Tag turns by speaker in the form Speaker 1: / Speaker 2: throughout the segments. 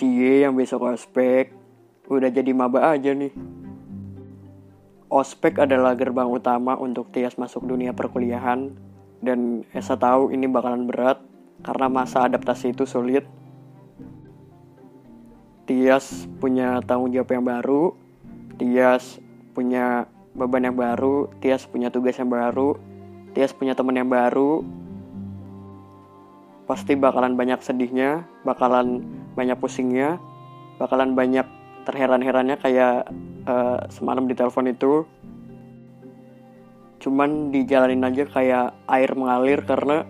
Speaker 1: Cie yang besok ospek udah jadi maba aja nih. Ospek adalah gerbang utama untuk Tias masuk dunia perkuliahan dan Esa tahu ini bakalan berat karena masa adaptasi itu sulit. Tias punya tanggung jawab yang baru, Tias punya beban yang baru, Tias punya tugas yang baru, Tias punya teman yang baru. Pasti bakalan banyak sedihnya, bakalan banyak pusingnya, bakalan banyak terheran-herannya kayak uh, semalam di telepon itu. Cuman dijalanin aja kayak air mengalir karena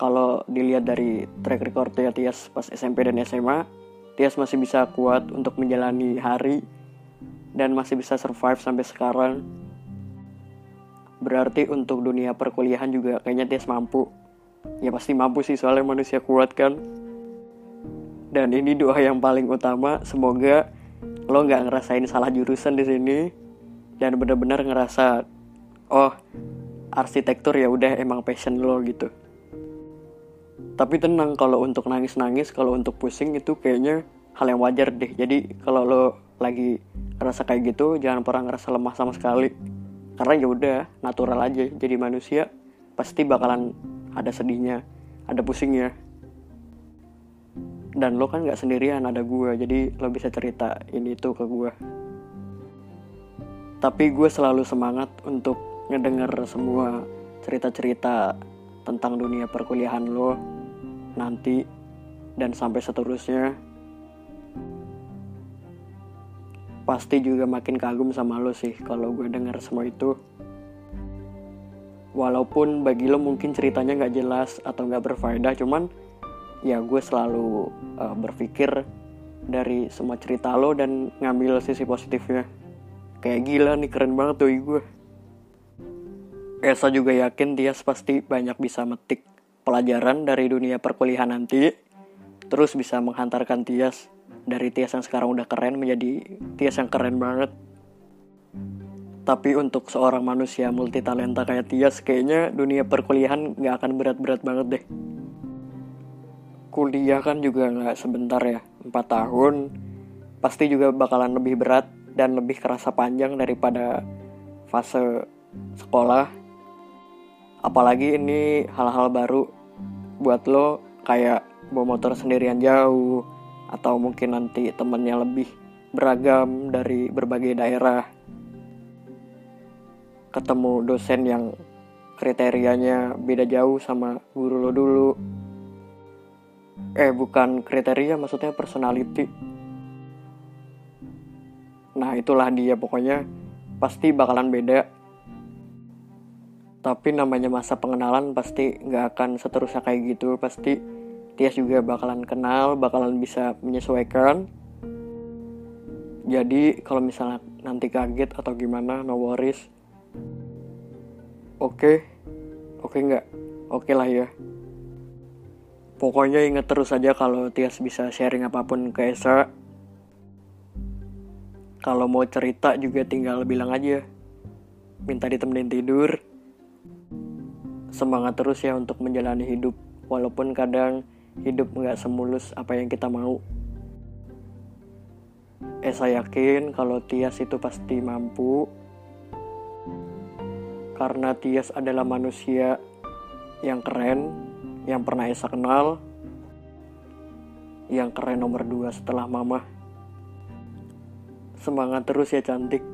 Speaker 1: kalau dilihat dari track record ya Tias pas SMP dan SMA, Tias masih bisa kuat untuk menjalani hari dan masih bisa survive sampai sekarang. Berarti untuk dunia perkuliahan juga kayaknya Tias mampu. Ya pasti mampu sih soalnya manusia kuat kan. Dan ini doa yang paling utama, semoga lo nggak ngerasain salah jurusan di sini dan benar-benar ngerasa oh arsitektur ya udah emang passion lo gitu. Tapi tenang kalau untuk nangis-nangis, kalau untuk pusing itu kayaknya hal yang wajar deh. Jadi kalau lo lagi ngerasa kayak gitu jangan pernah ngerasa lemah sama sekali karena ya udah natural aja jadi manusia pasti bakalan ada sedihnya ada pusingnya dan lo kan nggak sendirian ada gue jadi lo bisa cerita ini tuh ke gue tapi gue selalu semangat untuk ngedenger semua cerita-cerita tentang dunia perkuliahan lo nanti dan sampai seterusnya. Pasti juga makin kagum sama lo sih kalau gue denger semua itu. Walaupun bagi lo mungkin ceritanya nggak jelas atau nggak berfaedah, cuman ya gue selalu uh, berpikir dari semua cerita lo dan ngambil sisi positifnya. Kayak gila nih keren banget tuh gue. Esa juga yakin dia pasti banyak bisa metik pelajaran dari dunia perkuliahan nanti, terus bisa menghantarkan Tias dari Tias yang sekarang udah keren menjadi Tias yang keren banget. Tapi untuk seorang manusia multi talenta kayak Tias, kayaknya dunia perkuliahan nggak akan berat-berat banget deh. Kuliah kan juga nggak sebentar ya, 4 tahun. Pasti juga bakalan lebih berat dan lebih kerasa panjang daripada fase sekolah. Apalagi ini hal-hal baru buat lo kayak bawa motor sendirian jauh, atau mungkin nanti temennya lebih beragam dari berbagai daerah ketemu dosen yang kriterianya beda jauh sama guru lo dulu eh bukan kriteria maksudnya personality nah itulah dia pokoknya pasti bakalan beda tapi namanya masa pengenalan pasti nggak akan seterusnya kayak gitu pasti Tias juga bakalan kenal, bakalan bisa menyesuaikan. Jadi kalau misalnya nanti kaget atau gimana, no worries. Oke, okay. oke okay nggak? Oke okay lah ya. Pokoknya inget terus aja kalau Tias bisa sharing apa pun ke Esa. Kalau mau cerita juga tinggal bilang aja. Minta ditemenin tidur. Semangat terus ya untuk menjalani hidup. Walaupun kadang hidup nggak semulus apa yang kita mau. Saya yakin kalau Tias itu pasti mampu karena Tias adalah manusia yang keren, yang pernah Esa kenal, yang keren nomor dua setelah Mama. Semangat terus ya cantik.